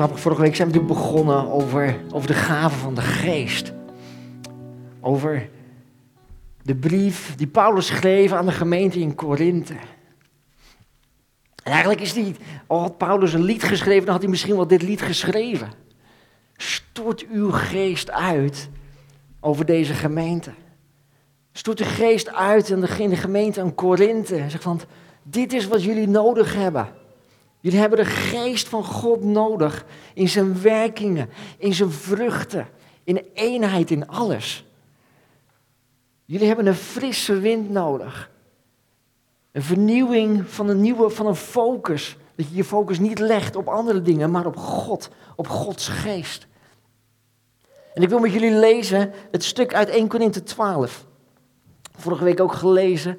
grappig, vorige week zijn we begonnen over, over de gaven van de geest. Over de brief die Paulus schreef aan de gemeente in Korinthe. En eigenlijk is die, al had Paulus een lied geschreven, dan had hij misschien wel dit lied geschreven. Stort uw geest uit over deze gemeente. Stort de geest uit in de, gemeente aan Korinthe. Zeg van, dit is wat jullie nodig hebben. Jullie hebben de geest van God nodig in zijn werkingen, in zijn vruchten, in eenheid, in alles. Jullie hebben een frisse wind nodig. Een vernieuwing van een nieuwe, van een focus. Dat je je focus niet legt op andere dingen, maar op God, op Gods geest. En ik wil met jullie lezen het stuk uit 1 Korinthe 12. Vorige week ook gelezen,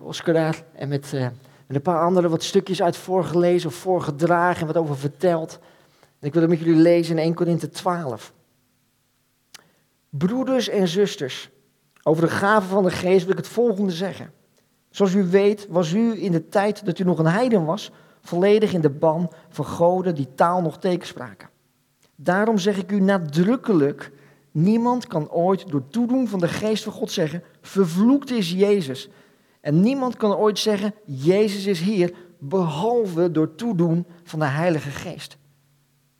Oscar daar, en met, uh, met een paar anderen wat stukjes uit voorgelezen of voorgedragen en wat over verteld. En ik wil het met jullie lezen in 1 Korinthe 12. Broeders en zusters, over de gaven van de geest wil ik het volgende zeggen. Zoals u weet, was u in de tijd dat u nog een heiden was, volledig in de ban van goden die taal nog tegenspraken. Daarom zeg ik u nadrukkelijk, niemand kan ooit door toedoen van de geest van God zeggen, vervloekt is Jezus. En niemand kan ooit zeggen, Jezus is hier, behalve door toedoen van de Heilige Geest.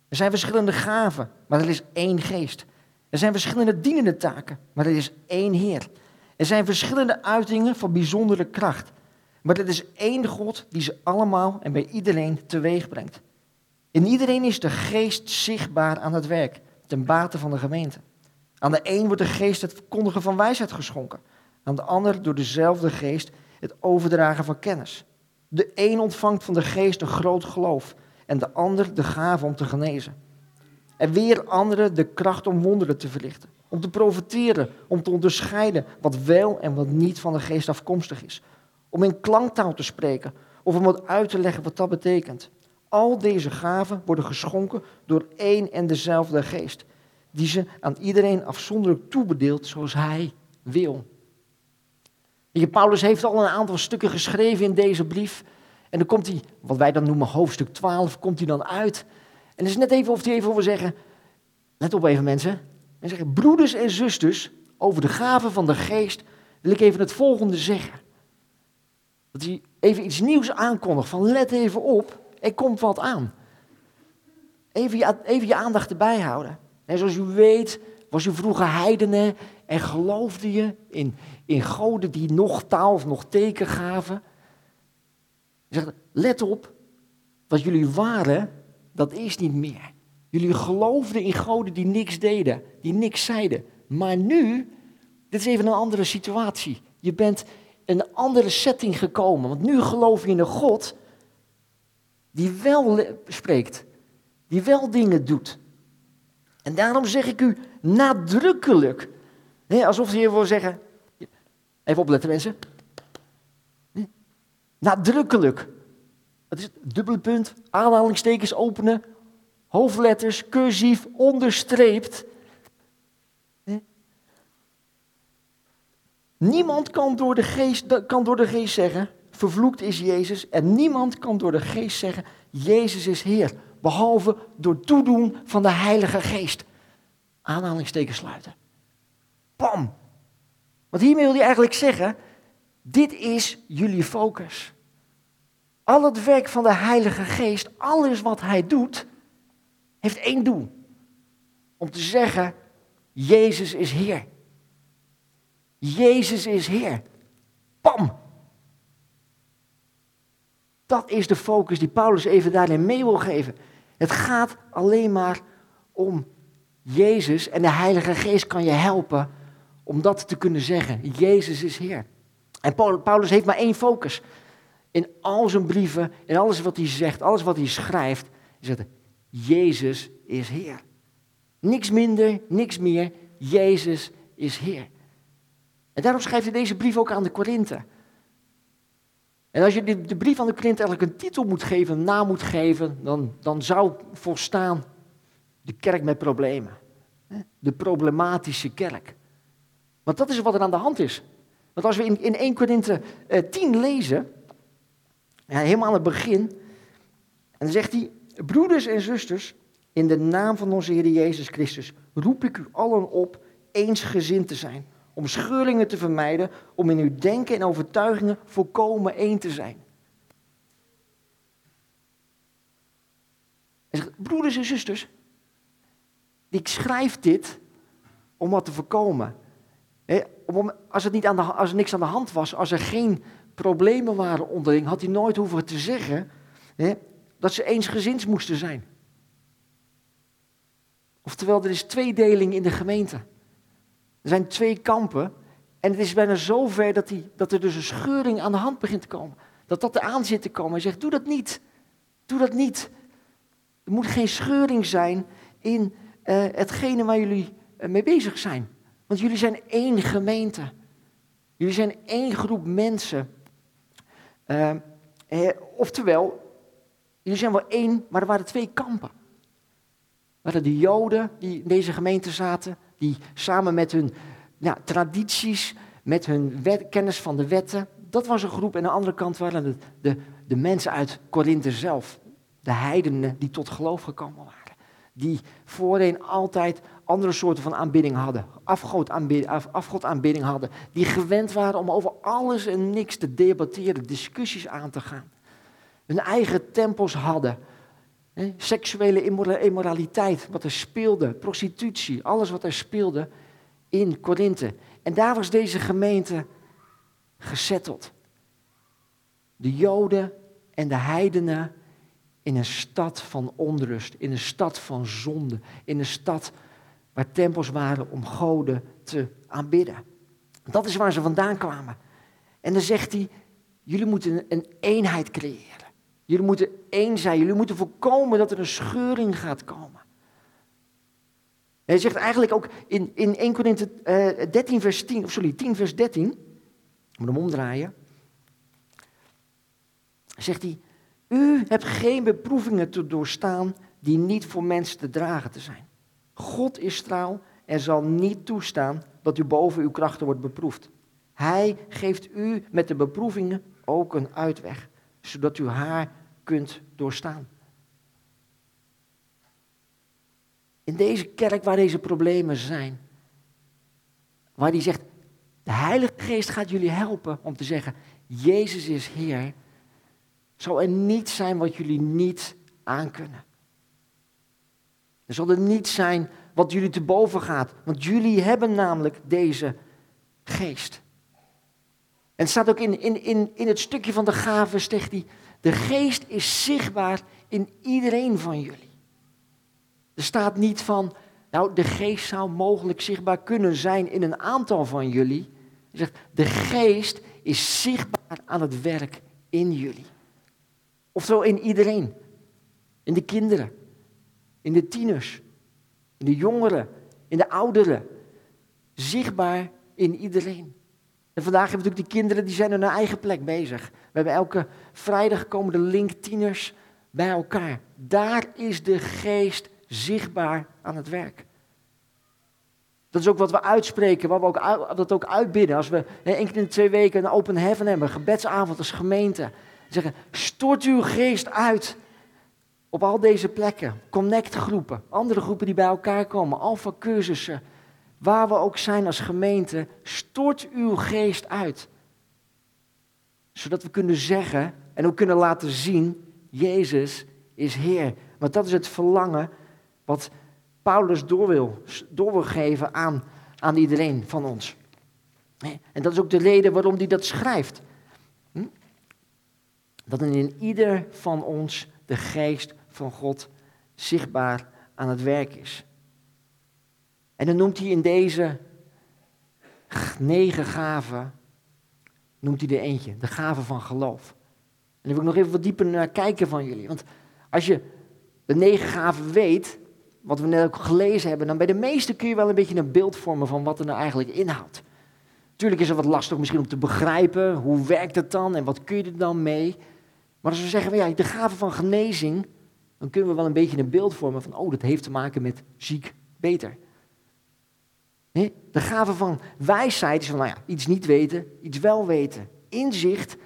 Er zijn verschillende gaven, maar er is één geest. Er zijn verschillende dienende taken, maar er is één Heer. Er zijn verschillende uitingen van bijzondere kracht, maar er is één God die ze allemaal en bij iedereen teweeg brengt. In iedereen is de geest zichtbaar aan het werk, ten bate van de gemeente. Aan de een wordt de geest het verkondigen van wijsheid geschonken. Aan de ander door dezelfde geest het overdragen van kennis. De een ontvangt van de geest een groot geloof en de ander de gave om te genezen. En weer anderen de kracht om wonderen te verlichten. Om te profiteren, om te onderscheiden wat wel en wat niet van de geest afkomstig is. Om in klanktaal te spreken of om wat uit te leggen wat dat betekent. Al deze gaven worden geschonken door één en dezelfde geest, die ze aan iedereen afzonderlijk toebedeelt zoals hij wil. Paulus heeft al een aantal stukken geschreven in deze brief. En dan komt hij, wat wij dan noemen hoofdstuk 12, komt hij dan uit. En het is net even of hij even wil zeggen, let op even mensen. En zeggen, broeders en zusters, over de gaven van de geest wil ik even het volgende zeggen. Dat hij even iets nieuws aankondigt, van let even op, er komt wat aan. Even je, even je aandacht erbij houden. En zoals u weet, was u vroeger heidenen en geloofde je in, in goden die nog taal of nog teken gaven. Zegt, let op, wat jullie waren, dat is niet meer. Jullie geloofden in goden die niks deden, die niks zeiden. Maar nu, dit is even een andere situatie. Je bent in een andere setting gekomen. Want nu geloof je in een God die wel spreekt, die wel dingen doet. En daarom zeg ik u nadrukkelijk, alsof hij wil zeggen, even opletten mensen, nadrukkelijk. Dat is dubbele punt, aanhalingstekens openen, hoofdletters, cursief, onderstreept. Niemand kan door, de geest, kan door de geest zeggen, vervloekt is Jezus. En niemand kan door de geest zeggen, Jezus is Heer. Behalve door toedoen van de Heilige Geest. Aanhalingstekens sluiten. Pam. Want hiermee wil hij eigenlijk zeggen, dit is jullie focus. Al het werk van de Heilige Geest, alles wat hij doet, heeft één doel. Om te zeggen, Jezus is Heer. Jezus is Heer. Pam. Dat is de focus die Paulus even daarin mee wil geven. Het gaat alleen maar om Jezus en de Heilige Geest kan je helpen om dat te kunnen zeggen. Jezus is Heer. En Paulus heeft maar één focus. In al zijn brieven, in alles wat hij zegt, alles wat hij schrijft, het Jezus is Heer. Niks minder, niks meer. Jezus is Heer. En daarom schrijft hij deze brief ook aan de Korinthe. En als je de, brief aan de Korinthe eigenlijk een titel moet geven, een naam moet geven, dan, dan zou volstaan de kerk met problemen. De problematische kerk. Want dat is wat er aan de hand is. Want als we in, in 1 Korinthe eh, 10 lezen, ja, helemaal aan het begin, en dan zegt hij, broeders en zusters, in de naam van onze Heer Jezus Christus roep ik u allen op eensgezind te zijn, om scheuringen te vermijden, om in uw denken en overtuigingen volkomen één te zijn. Hij zegt, broeders en zusters, ik schrijf dit om wat te voorkomen. Als, het niet aan de, als er niks aan de hand was, als er geen problemen waren onderling, had hij nooit hoeven te zeggen dat ze eensgezins moesten zijn. Oftewel, er is tweedeling in de gemeente. Er zijn twee kampen. En het is bijna zover dat, die, dat er dus een scheuring aan de hand begint te komen. Dat dat eraan zit te komen. Hij zegt, doe dat niet. Doe dat niet. Er moet geen scheuring zijn in uh, hetgene waar jullie uh, mee bezig zijn. Want jullie zijn één gemeente. Jullie zijn één groep mensen. Eh, oftewel, jullie zijn wel één, maar er waren twee kampen. Er waren de Joden die in deze gemeente zaten, die samen met hun ja, tradities, met hun kennis van de wetten, dat was een groep. En aan de andere kant waren het de, de mensen uit Korinthe zelf, de heidenen die tot geloof gekomen waren. Die voorheen altijd andere soorten van aanbidding hadden, afgodaanbidding hadden. Die gewend waren om over alles en niks te debatteren, discussies aan te gaan. Hun eigen tempels hadden. seksuele immoraliteit, wat er speelde, prostitutie, alles wat er speelde in Korinthe. En daar was deze gemeente gezetteld. De Joden en de heidenen in een stad van onrust, in een stad van zonde, in een stad waar tempels waren om goden te aanbidden. Dat is waar ze vandaan kwamen. En dan zegt hij, jullie moeten een eenheid creëren. Jullie moeten één zijn. Jullie moeten voorkomen dat er een scheuring gaat komen. hij zegt eigenlijk ook in, in 1 Korinthe 13 vers 10, of sorry, 10 vers 13, ik moet hem omdraaien. Zegt hij, u hebt geen beproevingen te doorstaan die niet voor mensen te dragen te zijn. God is trouw en zal niet toestaan dat u boven uw krachten wordt beproefd. Hij geeft u met de beproevingen ook een uitweg, zodat u haar kunt doorstaan. In deze kerk waar deze problemen zijn, waar hij zegt, de Heilige Geest gaat jullie helpen om te zeggen, Jezus is Heer, zal er niets zijn wat jullie niet aankunnen. Er zal er niets zijn wat jullie te boven gaat, want jullie hebben namelijk deze geest. En het staat ook in, in, in, in het stukje van de gaven, zegt hij, de geest is zichtbaar in iedereen van jullie. Er staat niet van, nou, de geest zou mogelijk zichtbaar kunnen zijn in een aantal van jullie. Hij zegt, de geest is zichtbaar aan het werk in jullie. Oftewel in iedereen. In de kinderen, in de tieners, in de jongeren, in de ouderen. Zichtbaar in iedereen. En vandaag hebben we natuurlijk die kinderen die zijn op hun eigen plek bezig. We hebben elke vrijdag komen de link tieners bij elkaar. Daar is de geest zichtbaar aan het werk. Dat is ook wat we uitspreken, wat we ook, dat ook uitbidden. Als we één keer in twee weken een open heaven hebben, een gebedsavond als gemeente. Zeggen, stort uw geest uit op al deze plekken. Connect-groepen, andere groepen die bij elkaar komen, alfa-cursussen. Waar we ook zijn als gemeente, stort uw geest uit. Zodat we kunnen zeggen en ook kunnen laten zien, Jezus is Heer. Want dat is het verlangen wat Paulus door wil, door geven aan, aan iedereen van ons. En dat is ook de reden waarom hij dat schrijft. Hm? Dat in ieder van ons de geest van God zichtbaar aan het werk is. En dan noemt hij in deze negen gaven, noemt hij er eentje, de gave van geloof. En dan wil ik nog even wat dieper naar kijken van jullie. Want als je de negen gaven weet, wat we net ook gelezen hebben, dan bij de meeste kun je wel een beetje een beeld vormen van wat er nou eigenlijk inhoudt. Natuurlijk is het wat lastig misschien om te begrijpen, hoe werkt het dan en wat kun je er dan mee? Maar als we zeggen, ja, de gave van genezing, dan kunnen we wel een beetje een beeld vormen van, oh, dat heeft te maken met ziek beter. De gave van wijsheid is van, nou ja, iets niet weten, iets wel weten. Inzicht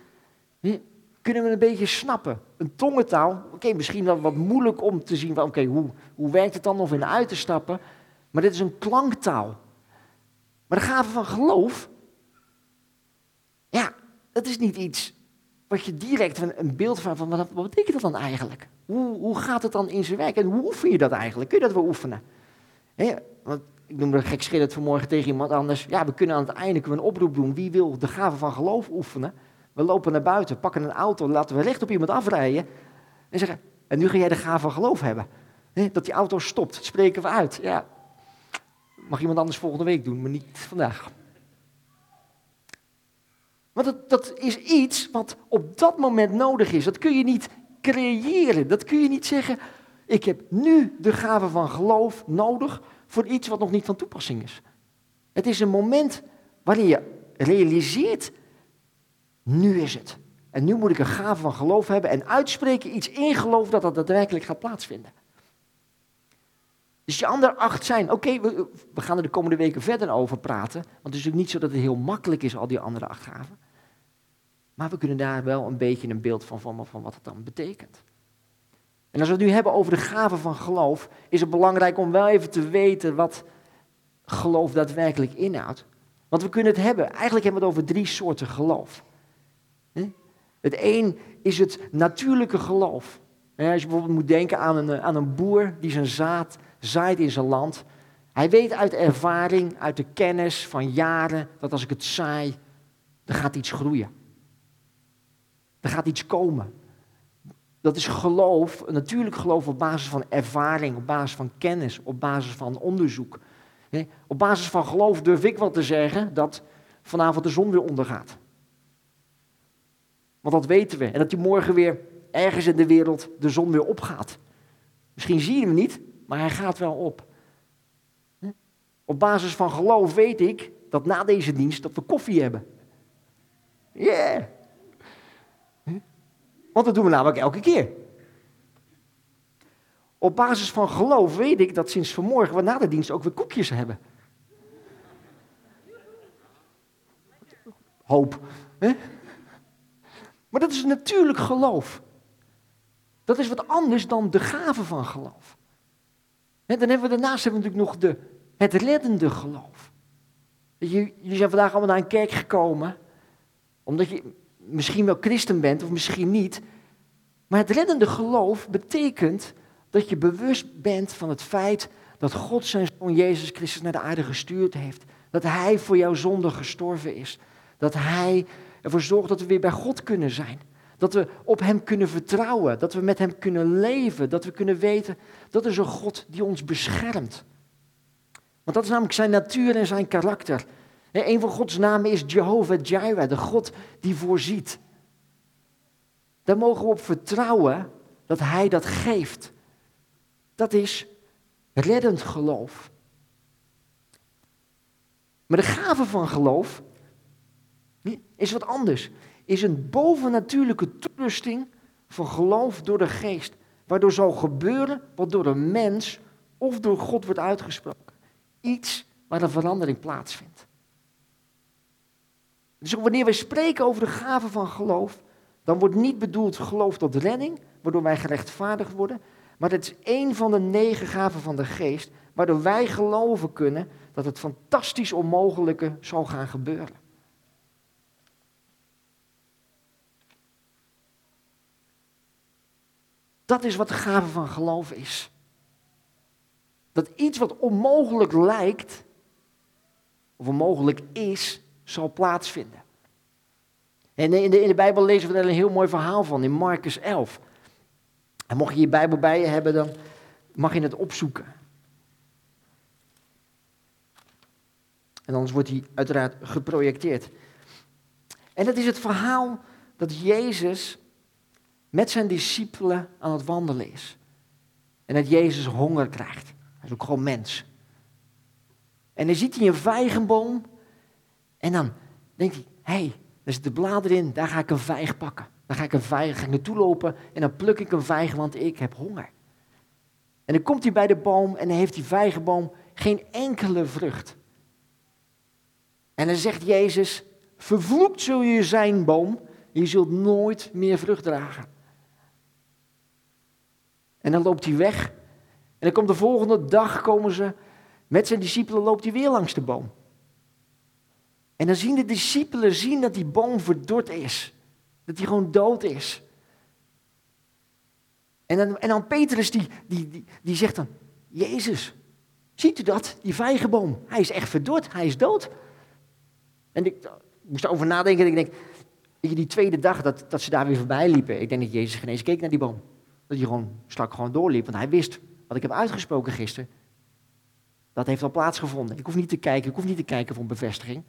kun kunnen we een beetje snappen. Een tongentaal, oké, misschien wel wat moeilijk om te zien, oké, hoe, hoe werkt het dan of in uit te stappen. Maar dit is een klanktaal. Maar de gave van geloof, ja, dat is niet iets wat je direct een, beeld van, van wat, wat betekent dat dan eigenlijk? Hoe, hoe gaat het dan in zijn werk en hoe oefen je dat eigenlijk? Kun je dat wel oefenen? want ik noemde een gek vanmorgen tegen iemand anders. Ja, we kunnen aan het einde een oproep doen. Wie wil de gave van geloof oefenen? We lopen naar buiten, pakken een auto, laten we recht op iemand afrijden. En zeggen, en nu ga jij de gave van geloof hebben. dat die auto stopt, spreken we uit. Ja, mag iemand anders volgende week doen, maar niet vandaag. Want dat, dat is iets wat op dat moment nodig is. Dat kun je niet creëren. Dat kun je niet zeggen, ik heb nu de gave van geloof nodig voor iets wat nog niet van toepassing is. Het is een moment waarin je realiseert, nu is het. En nu moet ik een gave van geloof hebben en uitspreken iets in geloof dat dat daadwerkelijk gaat plaatsvinden. Dus je andere acht zijn, oké, we, we, gaan er de komende weken verder over praten. Want het is natuurlijk niet zo dat het heel makkelijk is, al die andere acht gaven. Maar we kunnen daar wel een beetje een beeld van vormen van wat het dan betekent. En als we het nu hebben over de gaven van geloof, is het belangrijk om wel even te weten wat geloof daadwerkelijk inhoudt. Want we kunnen het hebben, eigenlijk hebben we het over drie soorten geloof. Het een is het natuurlijke geloof. Als je bijvoorbeeld moet denken aan een, aan een boer die zijn zaad zaait in zijn land. Hij weet uit ervaring, uit de kennis van jaren, dat als ik het zaai, dan gaat iets groeien. Er gaat iets komen. Dat is geloof, natuurlijk geloof op basis van ervaring, op basis van kennis, op basis van onderzoek. Op basis van geloof durf ik wel te zeggen dat vanavond de zon weer ondergaat. Want dat weten we. En dat die morgen weer ergens in de wereld de zon weer opgaat. Misschien zie je hem niet, maar hij gaat wel op. Op basis van geloof weet ik dat na deze dienst dat we koffie hebben. Yeah. Want dat doen we namelijk elke keer. Op basis van geloof weet ik dat sinds vanmorgen we na de dienst ook weer koekjes hebben. Hoop. Hè? Maar dat is natuurlijk geloof. Dat is wat anders dan de gave van geloof. dan hebben we daarnaast hebben we natuurlijk nog de, het reddende geloof. Je zijn vandaag allemaal naar een kerk gekomen, omdat je misschien wel christen bent of misschien niet. Maar het reddende geloof betekent dat je bewust bent van het feit dat God zijn zoon Jezus Christus naar de aarde gestuurd heeft. Dat Hij voor jouw zonde gestorven is. Dat Hij ervoor zorgt dat we weer bij God kunnen zijn. Dat we op Hem kunnen vertrouwen. Dat we met Hem kunnen leven. Dat we kunnen weten dat is een God die ons beschermt. Want dat is namelijk zijn natuur en zijn karakter. Een van Gods namen is Jehovah Jireh, de God die voorziet. Daar mogen we op vertrouwen dat Hij dat geeft. Dat is reddend geloof. Maar de gave van geloof is wat anders. Is een bovennatuurlijke toerusting van geloof door de geest. Waardoor zal gebeuren wat door een mens of door God wordt uitgesproken. Iets waar een verandering plaatsvindt. Dus wanneer we spreken over de gave van geloof, dan wordt niet bedoeld geloof tot redding, waardoor wij gerechtvaardigd worden, maar het is één van de negen gaven van de geest, waardoor wij geloven kunnen dat het fantastisch onmogelijke zal gaan gebeuren. Dat is wat de gave van geloof is. Dat iets wat onmogelijk lijkt, of onmogelijk is, zal plaatsvinden. En in de, in de Bijbel lezen we daar een heel mooi verhaal van in Marcus 11. En mocht je je Bijbel bij je hebben, dan mag je het opzoeken. En anders wordt hij uiteraard geprojecteerd. En dat is het verhaal dat Jezus met zijn discipelen aan het wandelen is. En dat Jezus honger krijgt. Hij is ook gewoon mens. En dan ziet hij een vijgenboom. En dan denkt hij, hé, hey, daar zit de bladeren in, daar ga ik een vijg pakken. Dan ga ik een vijg, ga ik naartoe lopen en dan pluk ik een vijg, want ik heb honger. En dan komt hij bij de boom en dan heeft die vijgenboom geen enkele vrucht. En dan zegt Jezus, vervloekt zul je zijn boom, Je zult nooit meer vrucht dragen. En dan loopt hij weg. En dan komt de volgende dag, komen ze met zijn discipelen, loopt hij weer langs de boom. En dan zien de discipelen zien dat die boom verdord is. Dat hij gewoon dood is. En dan, en dan Petrus die, die, die, die zegt dan, Jezus, ziet u dat? Die vijgenboom, hij is echt verdord, hij is dood. En ik moest erover nadenken en ik denk, die tweede dag dat, dat ze daar weer voorbij liepen, ik denk dat Jezus geen eens keek naar die boom. Dat hij gewoon strak gewoon doorliep, want hij wist wat ik heb uitgesproken gisteren. Dat heeft al plaatsgevonden. Ik hoef niet te kijken, ik hoef niet te kijken voor een bevestiging.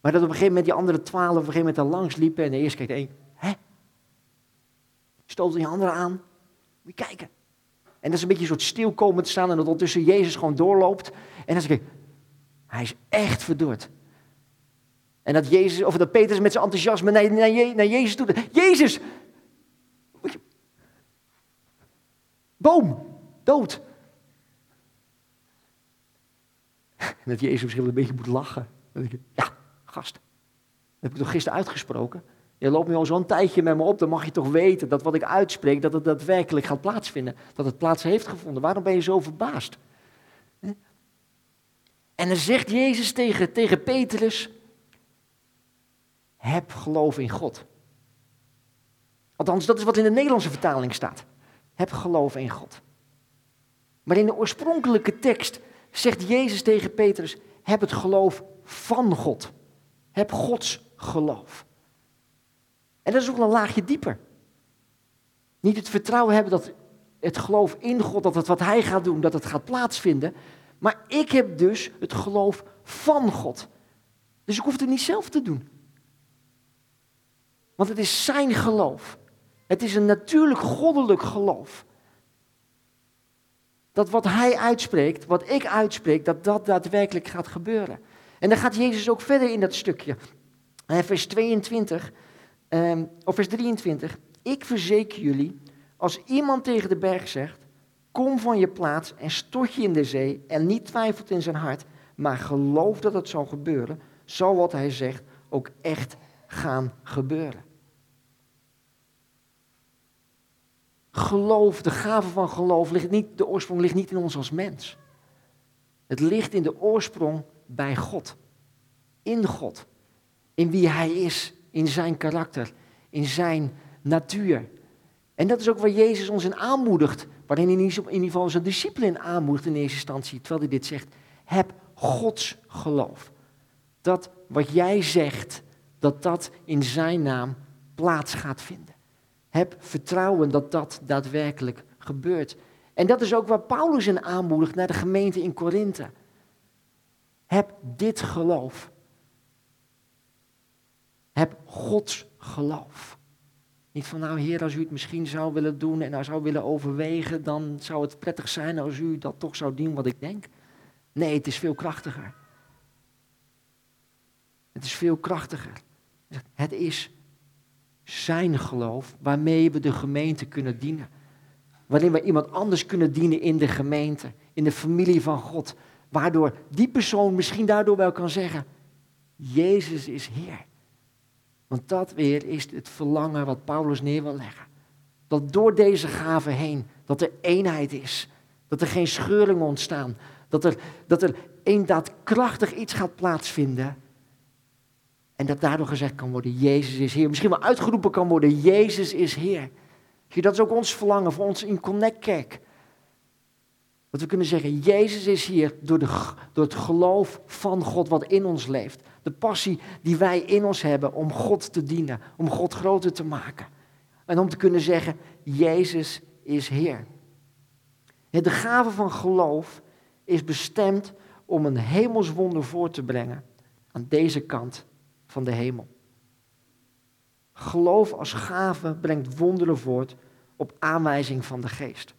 Maar dat op een gegeven moment die andere twaalf op een gegeven moment daar langs liepen en de eerste keek één, hè? Stoot die andere aan, moet je kijken. En dat is een beetje een soort stil komen te staan en dat ondertussen Jezus gewoon doorloopt. En dan zeg ik, hij is echt verdord. En dat Jezus, of dat Petrus met zijn enthousiasme naar, naar, Jezus toe. Jezus! Boom, dood. En dat Jezus misschien een beetje moet lachen. Ja, heb ik toch gisteren uitgesproken? Je loopt nu al zo'n tijdje met me op, dan mag je toch weten dat wat ik uitspreek, dat het daadwerkelijk gaat plaatsvinden. Dat het plaats heeft gevonden. Waarom ben je zo verbaasd? En dan zegt Jezus tegen, tegen Petrus, heb geloof in God. Althans, dat is wat in de Nederlandse vertaling staat. Heb geloof in God. Maar in de oorspronkelijke tekst zegt Jezus tegen Petrus, heb het geloof van God. Heb Gods geloof. En dat is ook een laagje dieper. Niet het vertrouwen hebben dat het geloof in God, dat het wat Hij gaat doen, dat het gaat plaatsvinden. Maar ik heb dus het geloof van God. Dus ik hoef het niet zelf te doen. Want het is Zijn geloof. Het is een natuurlijk goddelijk geloof. Dat wat Hij uitspreekt, wat ik uitspreek, dat dat daadwerkelijk gaat gebeuren. En dan gaat Jezus ook verder in dat stukje. Vers 22 Um, of vers 23. Ik verzeker jullie, als iemand tegen de berg zegt, kom van je plaats en stort je in de zee en niet twijfelt in zijn hart, maar geloof dat het zal gebeuren, zal wat hij zegt ook echt gaan gebeuren. Geloof, de gave van geloof, ligt niet, de oorsprong ligt niet in ons als mens. Het ligt in de oorsprong bij God. In God. In wie Hij is in zijn karakter, in zijn natuur. En dat is ook waar Jezus ons in aanmoedigt, waarin hij in ieder geval zijn discipelen aanmoedigt in eerste instantie, terwijl hij dit zegt. Heb Gods geloof. Dat wat jij zegt, dat dat in zijn naam plaats gaat vinden. Heb vertrouwen dat dat daadwerkelijk gebeurt. En dat is ook waar Paulus in aanmoedigt naar de gemeente in Korinthe. Heb dit geloof. Heb Gods geloof. Niet van, nou Heer, als u het misschien zou willen doen en nou zou willen overwegen, dan zou het prettig zijn als u dat toch zou doen wat ik denk. Nee, het is veel krachtiger. Het is veel krachtiger. Het is zijn geloof waarmee we de gemeente kunnen dienen. Waarin we iemand anders kunnen dienen in de gemeente, in de familie van God. Waardoor die persoon misschien daardoor wel kan zeggen, Jezus is Heer. Want dat weer is het verlangen wat Paulus neer wil leggen. Dat door deze gave heen, dat er eenheid is. Dat er geen scheuringen ontstaan. Dat er, dat er een daadkrachtig iets gaat plaatsvinden. En dat daardoor gezegd kan worden, Jezus is Heer. Misschien wel uitgeroepen kan worden, Jezus is Heer. Dat is ook ons verlangen voor ons in Connect Kerk. Dat we kunnen zeggen, Jezus is hier door, de, door het geloof van God wat in ons leeft. De passie die wij in ons hebben om God te dienen, om God groter te maken. En om te kunnen zeggen, Jezus is Heer. De gave van geloof is bestemd om een hemelswonder voor te brengen aan deze kant van de hemel. Geloof als gave brengt wonderen voort op aanwijzing van de geest.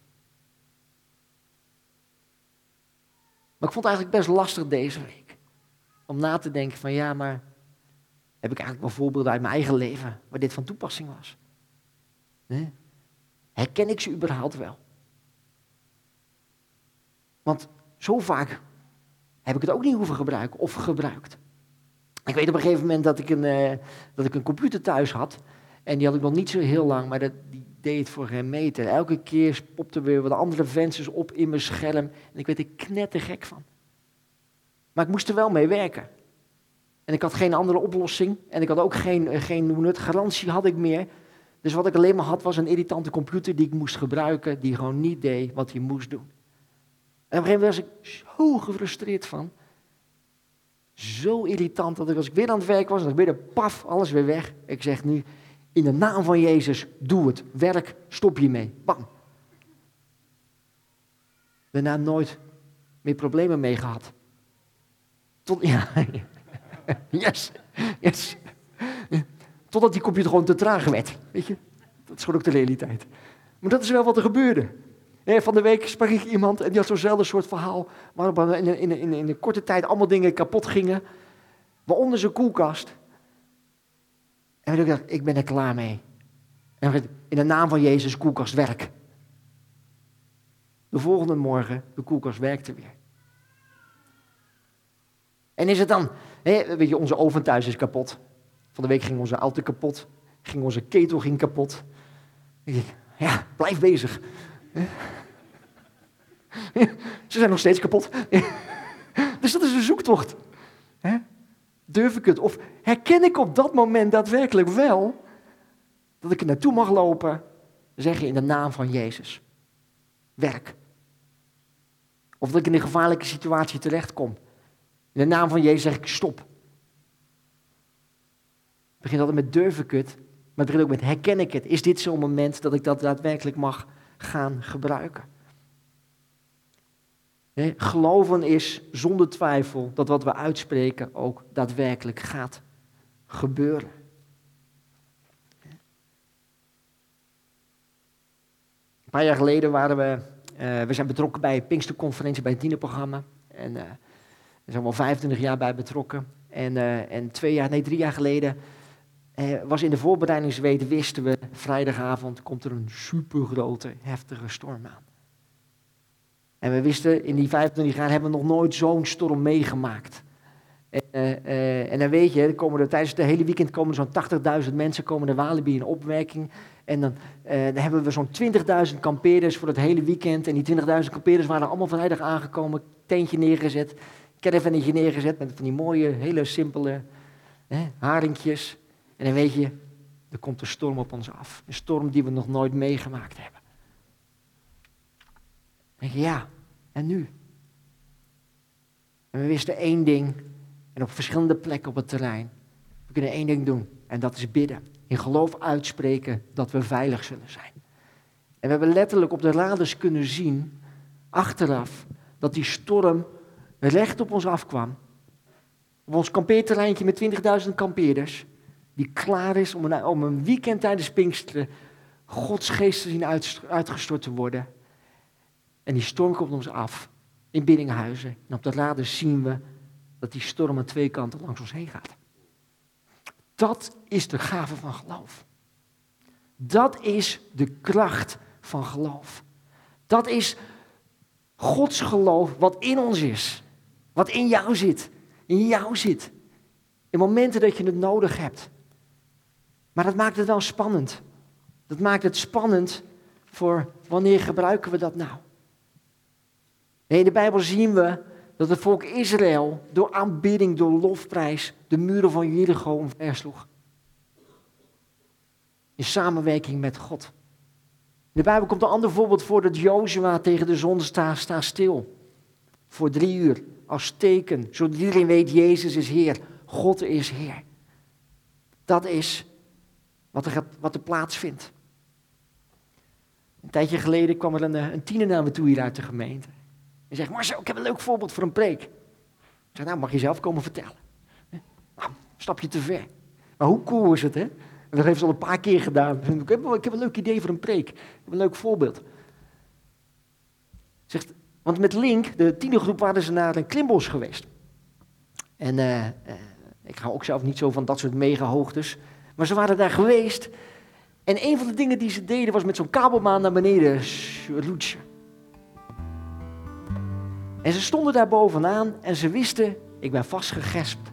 Maar ik vond het eigenlijk best lastig deze week. Om na te denken van ja, maar heb ik eigenlijk wel voorbeelden uit mijn eigen leven waar dit van toepassing was? Nee? Herken ik ze überhaupt wel? Want zo vaak heb ik het ook niet hoeven gebruiken of gebruikt. Ik weet op een gegeven moment dat ik een, eh, dat ik een computer thuis had. En die had ik nog niet zo heel lang, maar dat, die deed voor geen meter. Elke keer popte weer wat andere vensters op in mijn scherm. En ik werd er knettergek van. Maar ik moest er wel mee werken. En ik had geen andere oplossing. En ik had ook geen, eh, geen het, garantie had ik meer. Dus wat ik alleen maar had was een irritante computer die ik moest gebruiken. Die gewoon niet deed wat hij moest doen. En op een gegeven moment was ik zo gefrustreerd van. Zo irritant dat ik als ik weer aan het werk was, dan weer de paf, alles weer weg. Ik zeg nu, in de naam van Jezus, doe het. Werk, stop hiermee. Bam. Daarna nooit meer problemen mee gehad. Tot, ja, yes, yes. Totdat die computer gewoon te traag werd. Weet je, dat is gewoon ook de realiteit. Maar dat is wel wat er gebeurde. Van de week sprak ik iemand en die had zo'nzelfde soort verhaal. Waarop in, in, in, in een korte tijd allemaal dingen kapot gingen. Waaronder zijn koelkast. En ik ben er klaar mee. En in de naam van Jezus, koelkast werk. De volgende morgen, de koelkast werkte weer. En is het dan, weet je, onze oven thuis is kapot. Van de week ging onze auto kapot. Ging onze ketel ging kapot. Ja, blijf bezig. Ze zijn nog steeds kapot. Dus dat is een zoektocht. Durf ik het? Of herken ik op dat moment daadwerkelijk wel dat ik er naartoe mag lopen, zeg je in de naam van Jezus. Werk. Of dat ik in een gevaarlijke situatie terechtkom. In de naam van Jezus zeg ik stop. Het begint altijd met durf ik het, maar het begint ook met herken ik het. Is dit zo'n moment dat ik dat daadwerkelijk mag gaan gebruiken? Geloven is zonder twijfel dat wat we uitspreken ook daadwerkelijk gaat gebeuren. Een paar jaar geleden waren we, uh, we zijn betrokken bij een Pinksterconferentie, bij het dienenprogramma. En uh, zijn al 25 jaar bij betrokken. En, uh, en twee jaar, nee, drie jaar geleden was in de voorbereidingsweek, wisten we, vrijdagavond komt er een supergrote, heftige storm aan. En we wisten, in die 25 jaar hebben we nog nooit zo'n storm meegemaakt. En, uh, en dan weet je, komen er, tijdens het hele weekend komen zo'n 80.000 mensen komen de Walibi in opwerking. En dan, uh, dan hebben we zo'n 20.000 kampeerders voor het hele weekend. En die 20.000 kampeerders waren allemaal vrijdag aangekomen, tentje neergezet, caravannetje neergezet met van die mooie, hele simpele hè, haringjes. En dan weet je, er komt een storm op ons af. Een storm die we nog nooit meegemaakt hebben. Denk je, ja, en nu? En we wisten één ding, en op verschillende plekken op het terrein. We kunnen één ding doen, en dat is bidden. In geloof uitspreken dat we veilig zullen zijn. En we hebben letterlijk op de radars kunnen zien, achteraf, dat die storm recht op ons afkwam. Op ons kampeerterreintje met 20.000 kampeerders, die klaar is om een, een weekend tijdens Pinksteren Gods geest te zien uitgestort te worden. En die storm komt ons af in Biddinghuizen. En op de radars zien we dat die storm aan twee kanten langs ons heen gaat. Dat is de gave van geloof. Dat is de kracht van geloof. Dat is Gods geloof wat in ons is. Wat in jou zit. In jou zit. In momenten dat je het nodig hebt. Maar dat maakt het wel spannend. Dat maakt het spannend voor wanneer gebruiken we dat nou? Nee, in de Bijbel zien we dat het volk Israël door aanbidding, door lofprijs, de muren van Jericho omversloeg. In samenwerking met God. In de Bijbel komt een ander voorbeeld voor dat Jozua tegen de zon staat, sta stil. Voor drie uur, als teken, zodat iedereen weet, Jezus is Heer, God is Heer. Dat is wat er, wat er plaatsvindt. Een tijdje geleden kwam er een, een tiener naar me toe hier uit de gemeente. En zegt, Marcel, ik heb een leuk voorbeeld voor een preek. Ik zeg, nou, mag je zelf komen vertellen. Nou, stap je te ver. Maar hoe cool is het, hè? En dat heeft ze al een paar keer gedaan. Ik heb, ik heb een leuk idee voor een preek. Ik heb een leuk voorbeeld. Zegt, want met Link, de tienergroep, waren ze naar een klimbos geweest. En uh, uh, ik hou ook zelf niet zo van dat soort mega hoogtes. Maar ze waren daar geweest. En een van de dingen die ze deden was met zo'n kabelbaan naar beneden roetsen. En ze stonden daar bovenaan en ze wisten, ik ben vastgegespt.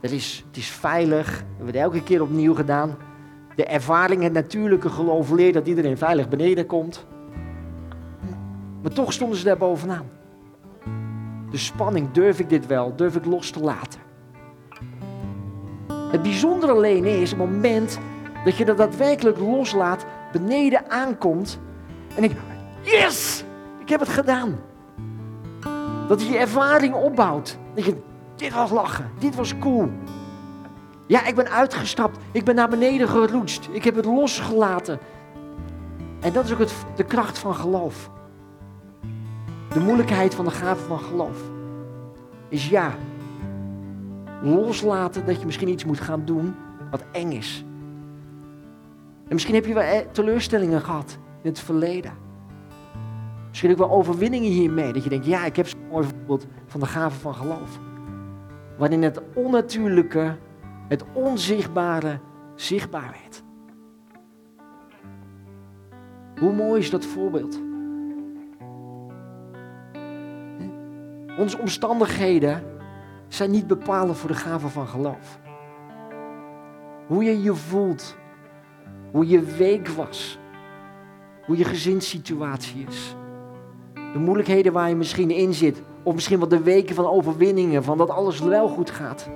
Het is, het is veilig. We hebben het elke keer opnieuw gedaan. De ervaring, het natuurlijke geloof leert dat iedereen veilig beneden komt. Maar toch stonden ze daar bovenaan. De spanning, durf ik dit wel? Durf ik los te laten? Het bijzondere alleen is, het moment dat je dat daadwerkelijk loslaat, beneden aankomt en ik, yes, ik heb het gedaan. Dat je je ervaring opbouwt. Dat je, dit was lachen, dit was cool. Ja, ik ben uitgestapt, ik ben naar beneden geroetst, ik heb het losgelaten. En dat is ook het, de kracht van geloof. De moeilijkheid van de gave van geloof is ja, loslaten dat je misschien iets moet gaan doen wat eng is. En misschien heb je wel eh, teleurstellingen gehad in het verleden. Misschien ook wel overwinningen hiermee. Dat je denkt, ja, ik heb zo'n mooi voorbeeld van de gave van geloof. Waarin het onnatuurlijke, het onzichtbare, zichtbaar werd. Hoe mooi is dat voorbeeld? Onze omstandigheden zijn niet bepalend voor de gave van geloof. Hoe je je voelt, hoe je week was, hoe je gezinssituatie is. De moeilijkheden waar je misschien in zit, of misschien wel de weken van overwinningen, van dat alles wel goed gaat.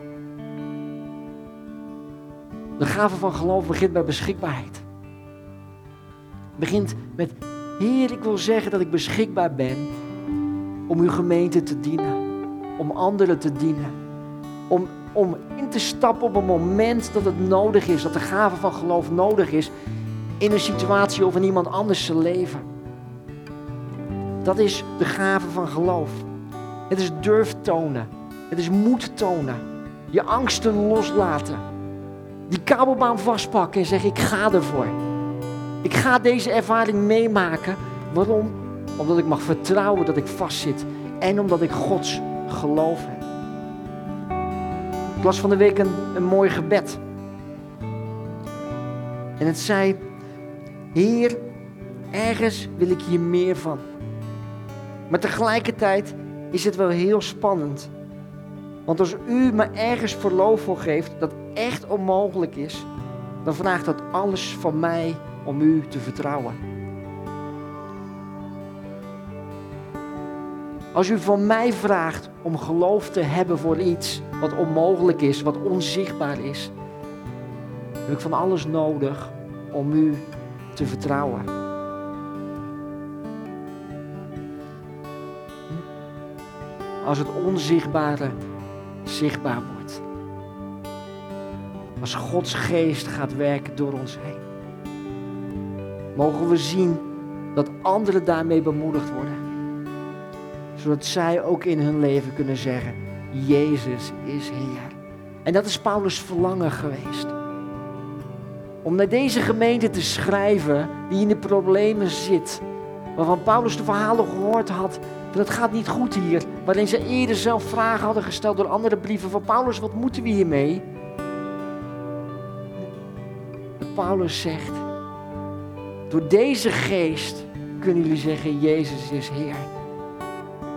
De gave van geloof begint bij beschikbaarheid. Begint met, Heer, ik wil zeggen dat ik beschikbaar ben om uw gemeente te dienen, om anderen te dienen, om, om in te stappen op een moment dat het nodig is, dat de gave van geloof nodig is in een situatie of in iemand anders zijn leven. Dat is de gave van geloof. Het is durf tonen. Het is moed tonen. Je angsten loslaten. Die kabelbaan vastpakken en zeggen: Ik ga ervoor. Ik ga deze ervaring meemaken. Waarom? Omdat ik mag vertrouwen dat ik vastzit. En omdat ik Gods geloof heb. Ik las van de week een, een mooi gebed. En het zei: Heer, ergens wil ik hier meer van. Maar tegelijkertijd is het wel heel spannend. Want als u me ergens verlof voor geeft dat echt onmogelijk is, dan vraagt dat alles van mij om u te vertrouwen. Als u van mij vraagt om geloof te hebben voor iets wat onmogelijk is, wat onzichtbaar is, heb ik van alles nodig om u te vertrouwen. Als het onzichtbare zichtbaar wordt. Als Gods geest gaat werken door ons heen. Mogen we zien dat anderen daarmee bemoedigd worden. Zodat zij ook in hun leven kunnen zeggen, Jezus is Heer. En dat is Paulus' verlangen geweest. Om naar deze gemeente te schrijven die in de problemen zit. Waarvan Paulus de verhalen gehoord had. Dat gaat niet goed hier. Waarin ze eerder zelf vragen hadden gesteld door andere brieven van Paulus. Wat moeten we hiermee? Paulus zegt. Door deze geest kunnen jullie zeggen Jezus is Heer.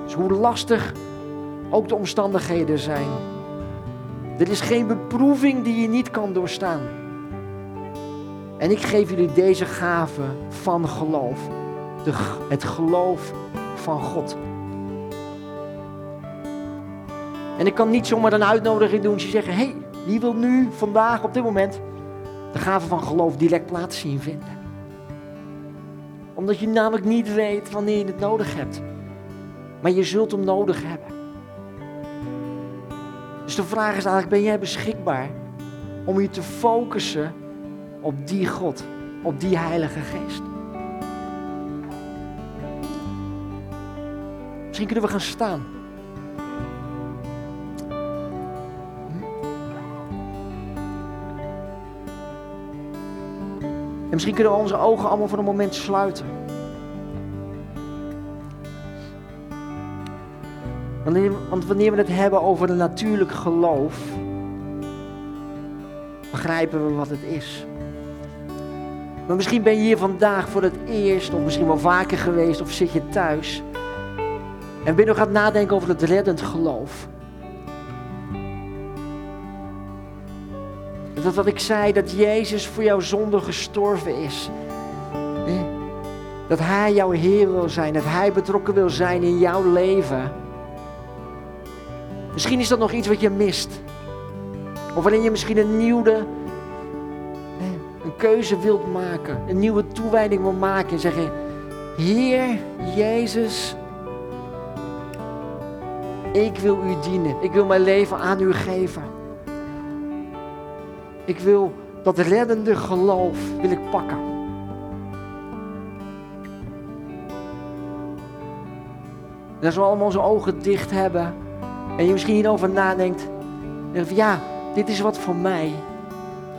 Dus hoe lastig ook de omstandigheden zijn. Er is geen beproeving die je niet kan doorstaan. En ik geef jullie deze gave van geloof. De, het geloof van God. En ik kan niet zomaar een uitnodiging doen. Je zeggen, hé, hey, wie wil nu, vandaag, op dit moment, de gave van geloof direct plaats zien vinden. Omdat je namelijk niet weet wanneer je het nodig hebt. Maar je zult hem nodig hebben. Dus de vraag is eigenlijk, ben jij beschikbaar om je te focussen op die God, op die Heilige Geest. Misschien kunnen we gaan staan. Misschien kunnen we onze ogen allemaal voor een moment sluiten. Want wanneer we het hebben over een natuurlijk geloof, begrijpen we wat het is. Maar misschien ben je hier vandaag voor het eerst, of misschien wel vaker geweest, of zit je thuis. En ben je nog aan het nadenken over het reddend geloof. Dat wat ik zei, dat Jezus voor jouw zonde gestorven is. Dat Hij jouw Heer wil zijn, dat Hij betrokken wil zijn in jouw leven. Misschien is dat nog iets wat je mist. Of waarin je misschien een nieuwe een keuze wilt maken, een nieuwe toewijding wil maken en zeggen: Heer Jezus, ik wil u dienen. Ik wil mijn leven aan u geven. Ik wil dat reddende geloof wil ik pakken. En als we allemaal onze ogen dicht hebben en je misschien hierover nadenkt, van ja, dit is wat voor mij.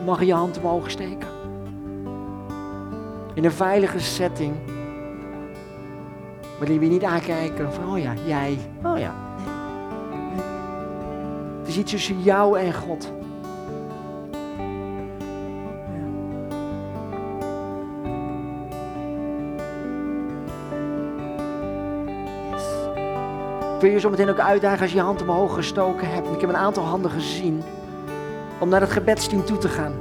Mag je je hand omhoog steken. In een veilige setting. Waarin we niet aankijken van, oh ja, jij, oh ja. Het is iets tussen jou en God. Wil je zo meteen ook uitdagen als je je hand omhoog gestoken hebt. Ik heb een aantal handen gezien. Om naar het gebedsteam toe te gaan.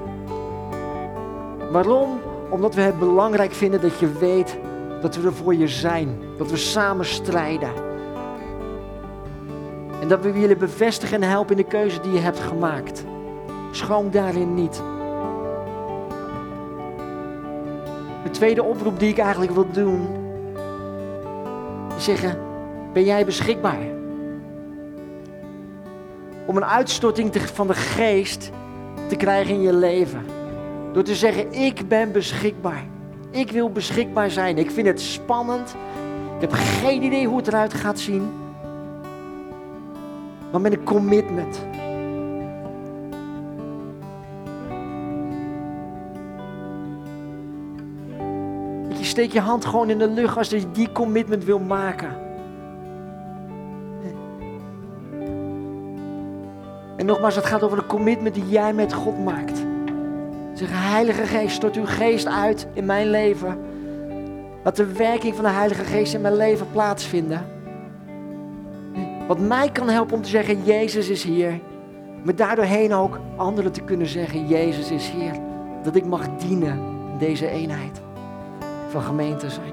Waarom? Omdat we het belangrijk vinden dat je weet dat we er voor je zijn. Dat we samen strijden. En dat we willen bevestigen en helpen in de keuze die je hebt gemaakt. Schroom daarin niet. De tweede oproep die ik eigenlijk wil doen. Is zeggen, ben jij beschikbaar? Om een uitstorting van de geest te krijgen in je leven. Door te zeggen, ik ben beschikbaar. Ik wil beschikbaar zijn. Ik vind het spannend. Ik heb geen idee hoe het eruit gaat zien. Maar met een commitment. Je steekt je hand gewoon in de lucht als je die commitment wil maken. Nogmaals, het gaat over de commitment die jij met God maakt. Zeg, Heilige Geest, stort uw geest uit in mijn leven. Laat de werking van de Heilige Geest in mijn leven plaatsvinden. Wat mij kan helpen om te zeggen, Jezus is hier. Maar daardoorheen ook anderen te kunnen zeggen, Jezus is hier. Dat ik mag dienen in deze eenheid van gemeente zijn.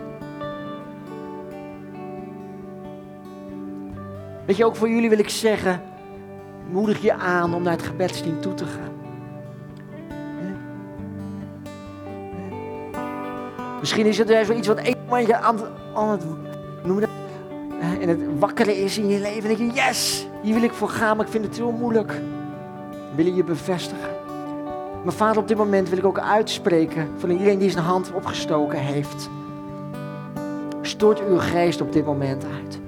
Weet je, ook voor jullie wil ik zeggen, moedig je aan om naar het gebedsteam toe te gaan. Misschien is het er iets wat een momentje aan, aan het, noem dat, en het wakkeren is in je leven. En denk je, yes, hier wil ik voor gaan, maar ik vind het heel moeilijk. Wil je je bevestigen? Maar vader, op dit moment wil ik ook uitspreken van iedereen die zijn hand opgestoken heeft. Stort uw geest op dit moment uit.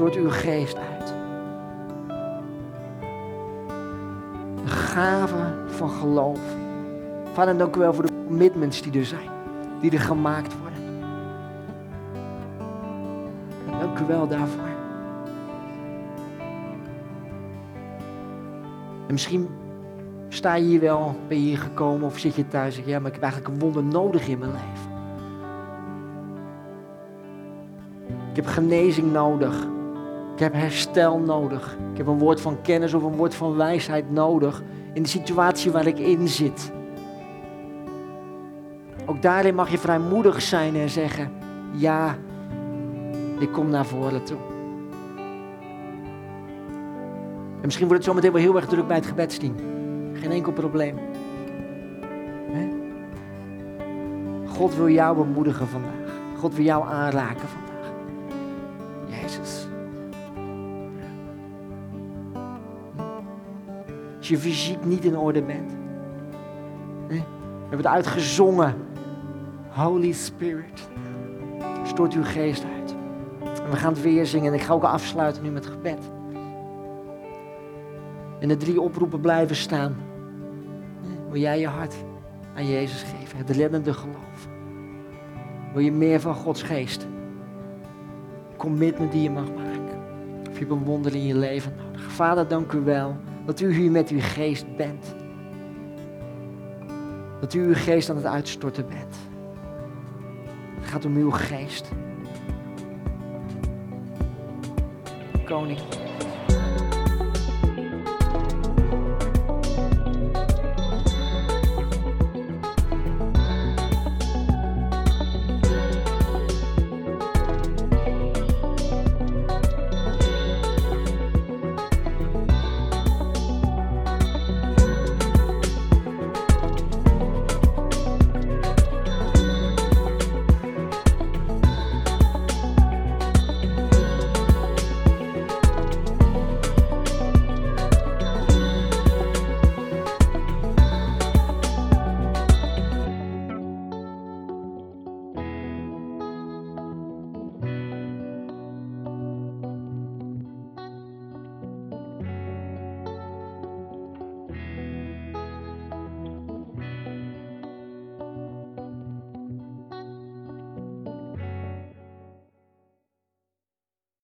Stort uw geest uit. De gave van geloof. Vader, dank u wel voor de commitments die er zijn, die er gemaakt worden. En dank u wel daarvoor. En misschien sta je hier wel, ben je hier gekomen of zit je thuis en zeg ja, maar ik heb eigenlijk een wonder nodig in mijn leven. Ik heb genezing nodig. Ik heb herstel nodig. Ik heb een woord van kennis of een woord van wijsheid nodig in de situatie waar ik in zit. Ook daarin mag je vrijmoedig zijn en zeggen: Ja, ik kom naar voren toe. En misschien wordt het zometeen wel heel erg druk bij het gebedsteam. Geen enkel probleem. God wil jou bemoedigen vandaag. God wil jou aanraken vandaag. Je fysiek niet in orde bent. We hebben het uitgezongen. Holy Spirit, stort uw geest uit. We gaan het weer zingen en ik ga ook afsluiten nu met gebed. En de drie oproepen blijven staan. Wil jij je hart aan Jezus geven? Het reddende geloof. Wil je meer van Gods geest? Commitment die je mag maken. Of je hebt een wonder in je leven nodig. Vader, dank u wel dat u hier met uw geest bent. Dat u uw geest aan het uitstorten bent. Het gaat om uw geest. Koning.